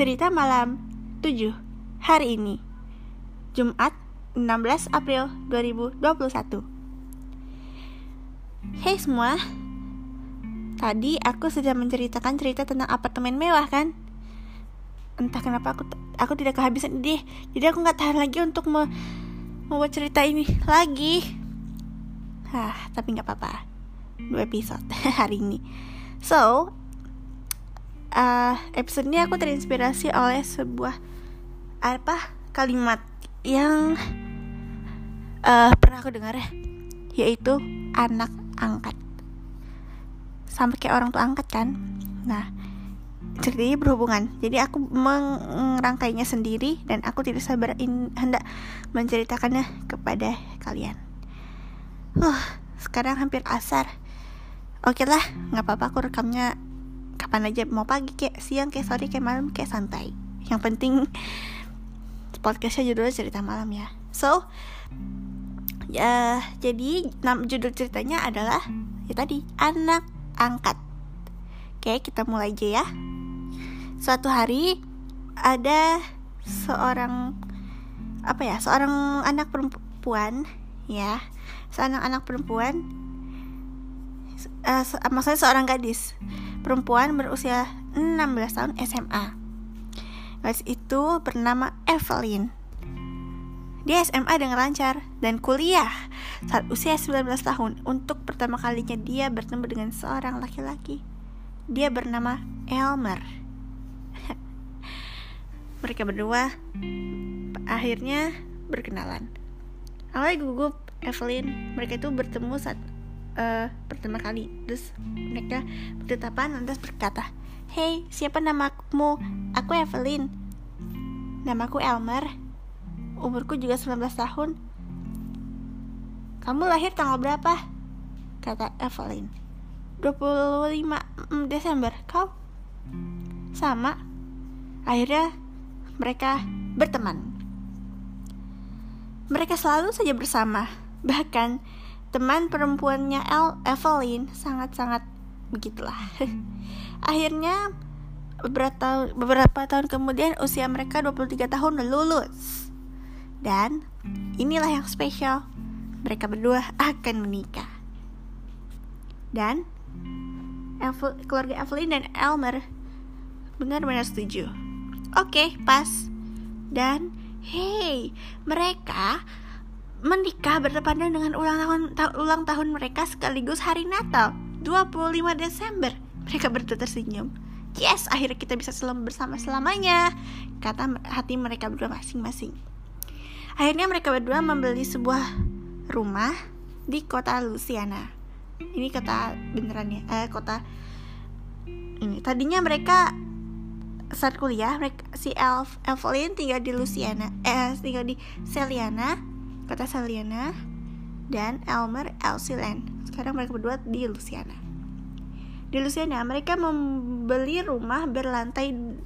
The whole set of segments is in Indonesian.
Cerita malam 7 Hari ini Jumat 16 April 2021 Hey semua Tadi aku sudah menceritakan cerita tentang apartemen mewah kan? Entah kenapa aku aku tidak kehabisan ide Jadi aku gak tahan lagi untuk me membuat cerita ini lagi. Hah, tapi gak apa-apa. Dua episode hari ini. So, uh, episode ini aku terinspirasi oleh sebuah apa kalimat yang uh, pernah aku dengar ya yaitu anak angkat. Sampai kayak orang tua angkat kan? Nah ceritanya berhubungan. Jadi aku merangkainya sendiri dan aku tidak sabar in, hendak menceritakannya kepada kalian. Uh sekarang hampir asar. Oke lah nggak apa-apa aku rekamnya kapan aja mau pagi kayak siang kayak sore kayak malam kayak santai. Yang penting podcastnya judulnya cerita malam ya. So ya jadi nam judul ceritanya adalah ya tadi anak angkat. Oke kita mulai aja ya. Suatu hari ada seorang apa ya seorang anak perempuan ya. Seorang anak perempuan uh, maksudnya seorang gadis perempuan berusia 16 tahun SMA. Gadis itu bernama Evelyn. Dia SMA dengan lancar dan kuliah saat usia 19 tahun. Untuk pertama kalinya dia bertemu dengan seorang laki-laki. Dia bernama Elmer. Mereka berdua akhirnya berkenalan. Awalnya gugup Evelyn, mereka itu bertemu saat uh, pertama kali. Terus mereka bertetapan lantas berkata Hey siapa namamu? Aku Evelyn. Namaku Elmer. Umurku juga 19 tahun. Kamu lahir tanggal berapa? kata Evelyn. 25 Desember. Kau? Sama. Akhirnya mereka berteman. Mereka selalu saja bersama. Bahkan teman perempuannya El Evelyn sangat-sangat begitulah. Akhirnya beberapa tahun, beberapa tahun kemudian usia mereka 23 tahun lulus. Dan inilah yang spesial. Mereka berdua akan menikah. Dan Evel, keluarga Evelyn dan Elmer benar-benar setuju. Oke, pas. Dan hey, mereka menikah bertepatan dengan ulang tahun ta ulang tahun mereka sekaligus hari Natal 25 Desember. Mereka berdua tersenyum. Yes, akhirnya kita bisa selalu bersama selamanya, kata hati mereka berdua masing-masing. Akhirnya mereka berdua membeli sebuah rumah di kota Louisiana. Ini kota beneran ya, eh kota ini. Tadinya mereka saat kuliah, mereka, si Elf, Evelyn tinggal di Louisiana, eh tinggal di Celiana, kota Saliana dan Elmer Elsiland. Sekarang mereka berdua di Louisiana. Di Louisiana mereka membeli rumah berlantai 4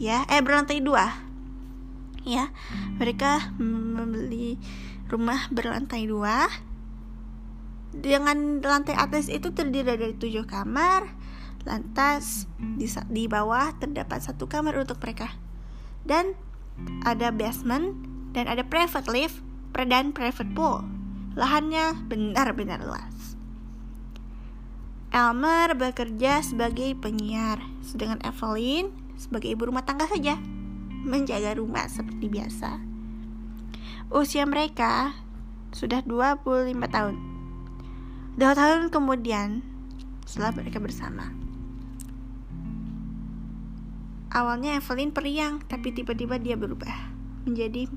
ya, eh berlantai 2 ya. Mereka membeli rumah berlantai 2 dengan lantai atas itu terdiri dari tujuh kamar, lantas di, di bawah terdapat satu kamar untuk mereka dan ada basement dan ada private lift dan private pool. Lahannya benar-benar luas. Elmer bekerja sebagai penyiar, sedangkan Evelyn sebagai ibu rumah tangga saja, menjaga rumah seperti biasa. Usia mereka sudah 25 tahun. Dua tahun kemudian, setelah mereka bersama. Awalnya Evelyn periang, tapi tiba-tiba dia berubah menjadi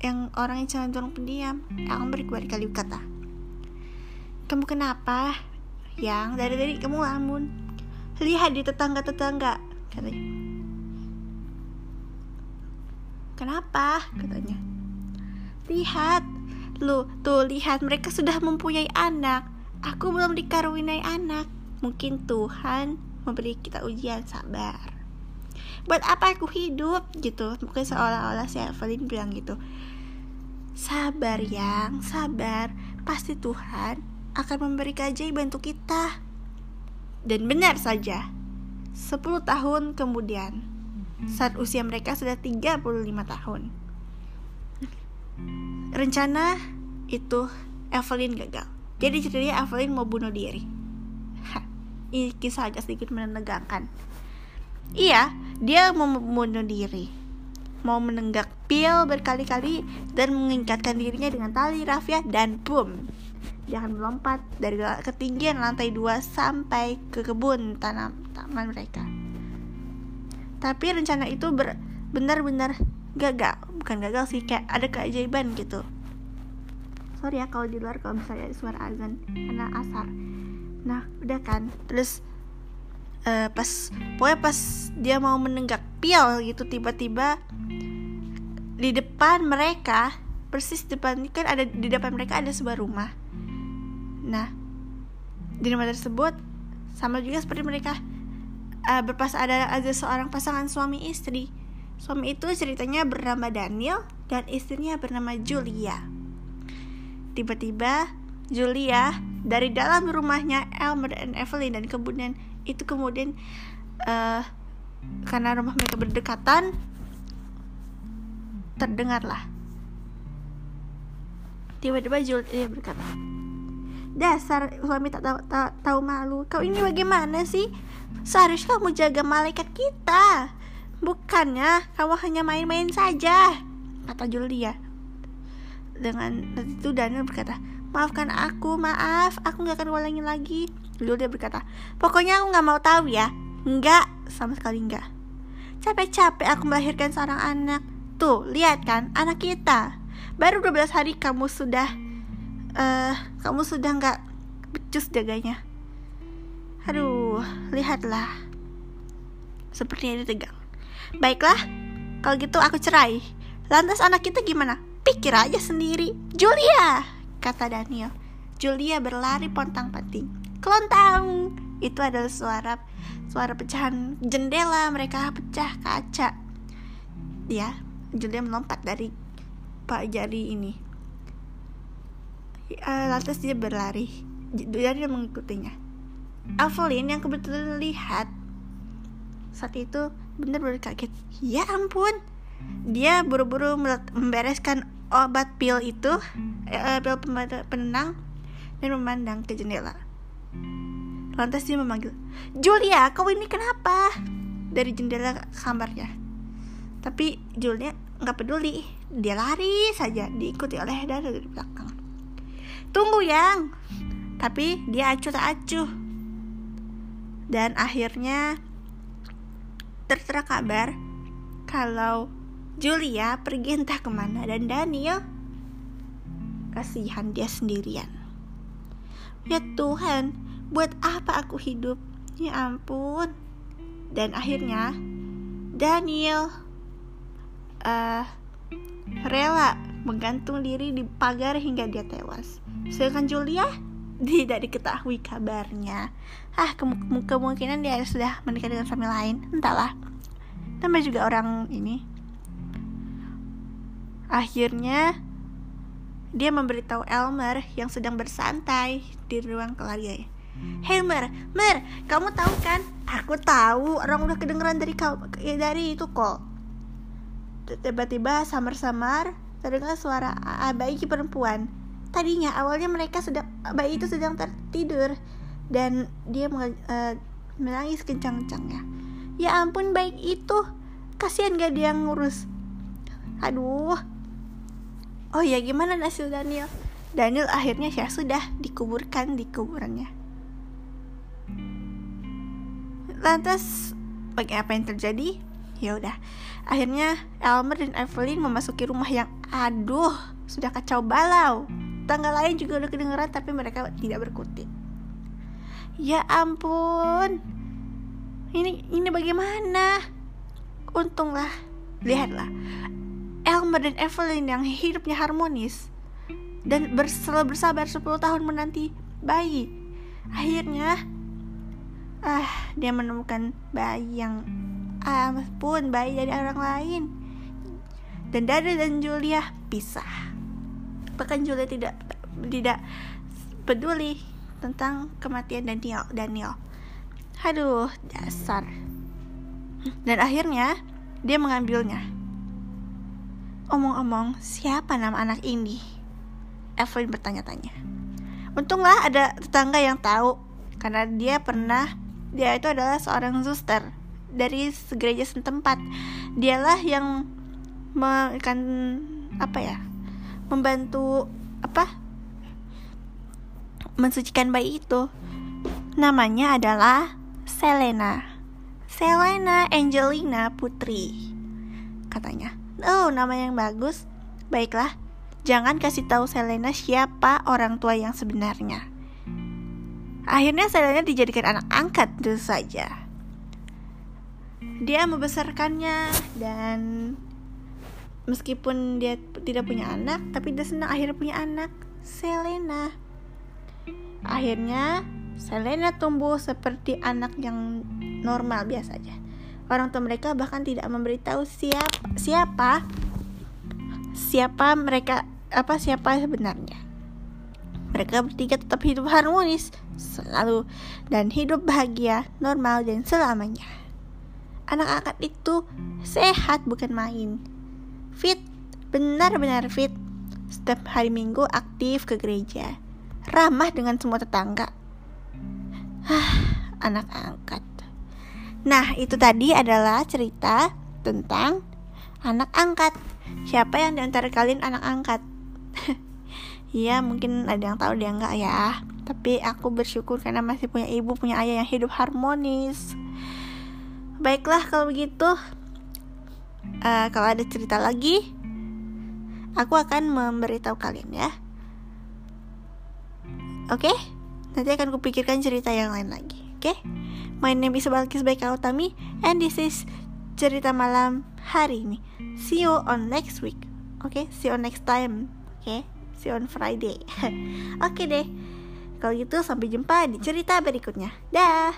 yang orang yang cenderung pendiam. Akan berkali-kali kata kamu kenapa? Yang dari dari kamu lamun lihat di tetangga-tetangga katanya. Kenapa? katanya. Lihat. Lu tuh lihat mereka sudah mempunyai anak. Aku belum dikaruniai anak. Mungkin Tuhan memberi kita ujian sabar buat apa aku hidup gitu mungkin seolah-olah si Evelyn bilang gitu sabar yang sabar pasti Tuhan akan memberi keajaiban untuk kita dan benar saja 10 tahun kemudian saat usia mereka sudah 35 tahun. Rencana itu Evelyn gagal. Jadi ceritanya Evelyn mau bunuh diri. Ini kisah agak sedikit menegangkan. Iya, dia mau membunuh diri. Mau menenggak pil berkali-kali dan mengikatkan dirinya dengan tali rafia dan boom. Akan melompat dari ketinggian lantai 2 sampai ke kebun tanam taman mereka. Tapi rencana itu benar-benar gagal. Bukan gagal sih, kayak ada keajaiban gitu sorry ya kalau di luar kalau misalnya suara azan karena asar nah udah kan terus uh, pas pokoknya pas dia mau menenggak pil gitu tiba-tiba di depan mereka persis depan kan ada di depan mereka ada sebuah rumah. Nah di rumah tersebut sama juga seperti mereka. Uh, berpas ada ada seorang pasangan suami istri. Suami itu ceritanya bernama Daniel dan istrinya bernama Julia. Tiba-tiba Julia dari dalam rumahnya Elmer dan Evelyn dan kemudian itu kemudian uh, karena rumah mereka berdekatan terdengarlah tiba-tiba Julia berkata dasar suami tak tahu, tak tahu malu. Kau ini bagaimana sih? Seharusnya kamu jaga malaikat kita. Bukannya kamu hanya main-main saja kata Julia dengan itu Daniel berkata maafkan aku maaf. Aku nggak akan ulangi lagi. Lalu dia berkata pokoknya aku nggak mau tahu ya. Nggak sama sekali nggak. Capek-capek aku melahirkan seorang anak. Tuh lihat kan anak kita. Baru 12 hari kamu sudah uh, kamu sudah nggak becus jaganya. Aduh lihatlah. Sepertinya dia tegang baiklah kalau gitu aku cerai. Lantas anak kita gimana? Pikir aja sendiri. Julia, kata Daniel. Julia berlari pontang-panting. Kelontang! Itu adalah suara suara pecahan jendela mereka pecah kaca. Ya, Julia melompat dari pak jari ini. Uh, lantas dia berlari. Daniel mengikutinya. Evelyn yang kebetulan lihat saat itu benar-benar kaget. Ya ampun, dia buru-buru membereskan obat pil itu eh, pil penenang dan memandang ke jendela. Lantas dia memanggil Julia kau ini kenapa? Dari jendela kamarnya. Tapi Julia nggak peduli dia lari saja diikuti oleh Dara dari belakang. Tunggu yang. Tapi dia acuh tak acuh dan akhirnya tertera kabar kalau Julia pergi entah ke mana dan Daniel kasihan dia sendirian. Ya Tuhan, buat apa aku hidup? Ya ampun. Dan akhirnya Daniel uh, rela menggantung diri di pagar hingga dia tewas. Sedangkan Julia tidak diketahui kabarnya. Ah, kemungkinan dia sudah menikah dengan suami lain, entahlah. Tambah juga orang ini Akhirnya, dia memberitahu Elmer yang sedang bersantai di ruang keluarga. Hey Mer, Mer, kamu tahu kan? Aku tahu, orang udah kedengeran dari kau ya, dari itu kok. Tiba-tiba samar-samar terdengar suara bayi perempuan. Tadinya awalnya mereka sedang bayi itu sedang tertidur dan dia uh, menangis kencang-kencangnya. Ya ampun baik itu, kasihan gak dia ngurus. Aduh, Oh ya gimana nasib Daniel? Daniel akhirnya ya sudah dikuburkan di kuburannya. Lantas bagi apa yang terjadi? Ya udah. Akhirnya Elmer dan Evelyn memasuki rumah yang aduh sudah kacau balau. Tangga lain juga udah kedengeran tapi mereka tidak berkutik. Ya ampun. Ini ini bagaimana? Untunglah, lihatlah Elmer dan Evelyn yang hidupnya harmonis dan selalu bersabar 10 tahun menanti bayi. Akhirnya ah dia menemukan bayi yang ah pun bayi dari orang lain. Dan Dada dan Julia pisah. Bahkan Julia tidak tidak peduli tentang kematian Daniel. Daniel. Aduh, dasar. Dan akhirnya dia mengambilnya. Omong-omong, siapa nama anak ini? Evelyn bertanya-tanya. Untunglah ada tetangga yang tahu karena dia pernah dia itu adalah seorang suster dari gereja setempat. Dialah yang akan apa ya? membantu apa? mensucikan bayi itu. Namanya adalah Selena. Selena Angelina Putri. Katanya. Oh, nama yang bagus. Baiklah, Jangan kasih tahu Selena siapa orang tua yang sebenarnya. Akhirnya Selena dijadikan anak angkat itu saja. Dia membesarkannya dan meskipun dia tidak punya anak, tapi dia senang akhirnya punya anak, Selena. Akhirnya Selena tumbuh seperti anak yang normal biasa aja. Orang tua mereka bahkan tidak memberitahu siapa siapa siapa mereka apa siapa sebenarnya. Mereka bertiga tetap hidup harmonis selalu dan hidup bahagia, normal dan selamanya. Anak angkat itu sehat bukan main. Fit, benar-benar fit. Setiap hari Minggu aktif ke gereja. Ramah dengan semua tetangga. Hah, anak angkat. Nah, itu tadi adalah cerita tentang anak angkat. Siapa yang di antara kalian anak angkat? Iya mungkin ada yang tahu dia enggak ya Tapi aku bersyukur karena masih punya ibu Punya ayah yang hidup harmonis Baiklah kalau begitu uh, Kalau ada cerita lagi Aku akan memberitahu kalian ya Oke okay? Nanti akan kupikirkan cerita yang lain lagi Oke okay? My name is Balkis Baikautami And this is cerita malam hari ini See you on next week Oke, okay? see you next time okay? see you on Friday oke okay deh kalau gitu sampai jumpa di cerita berikutnya dah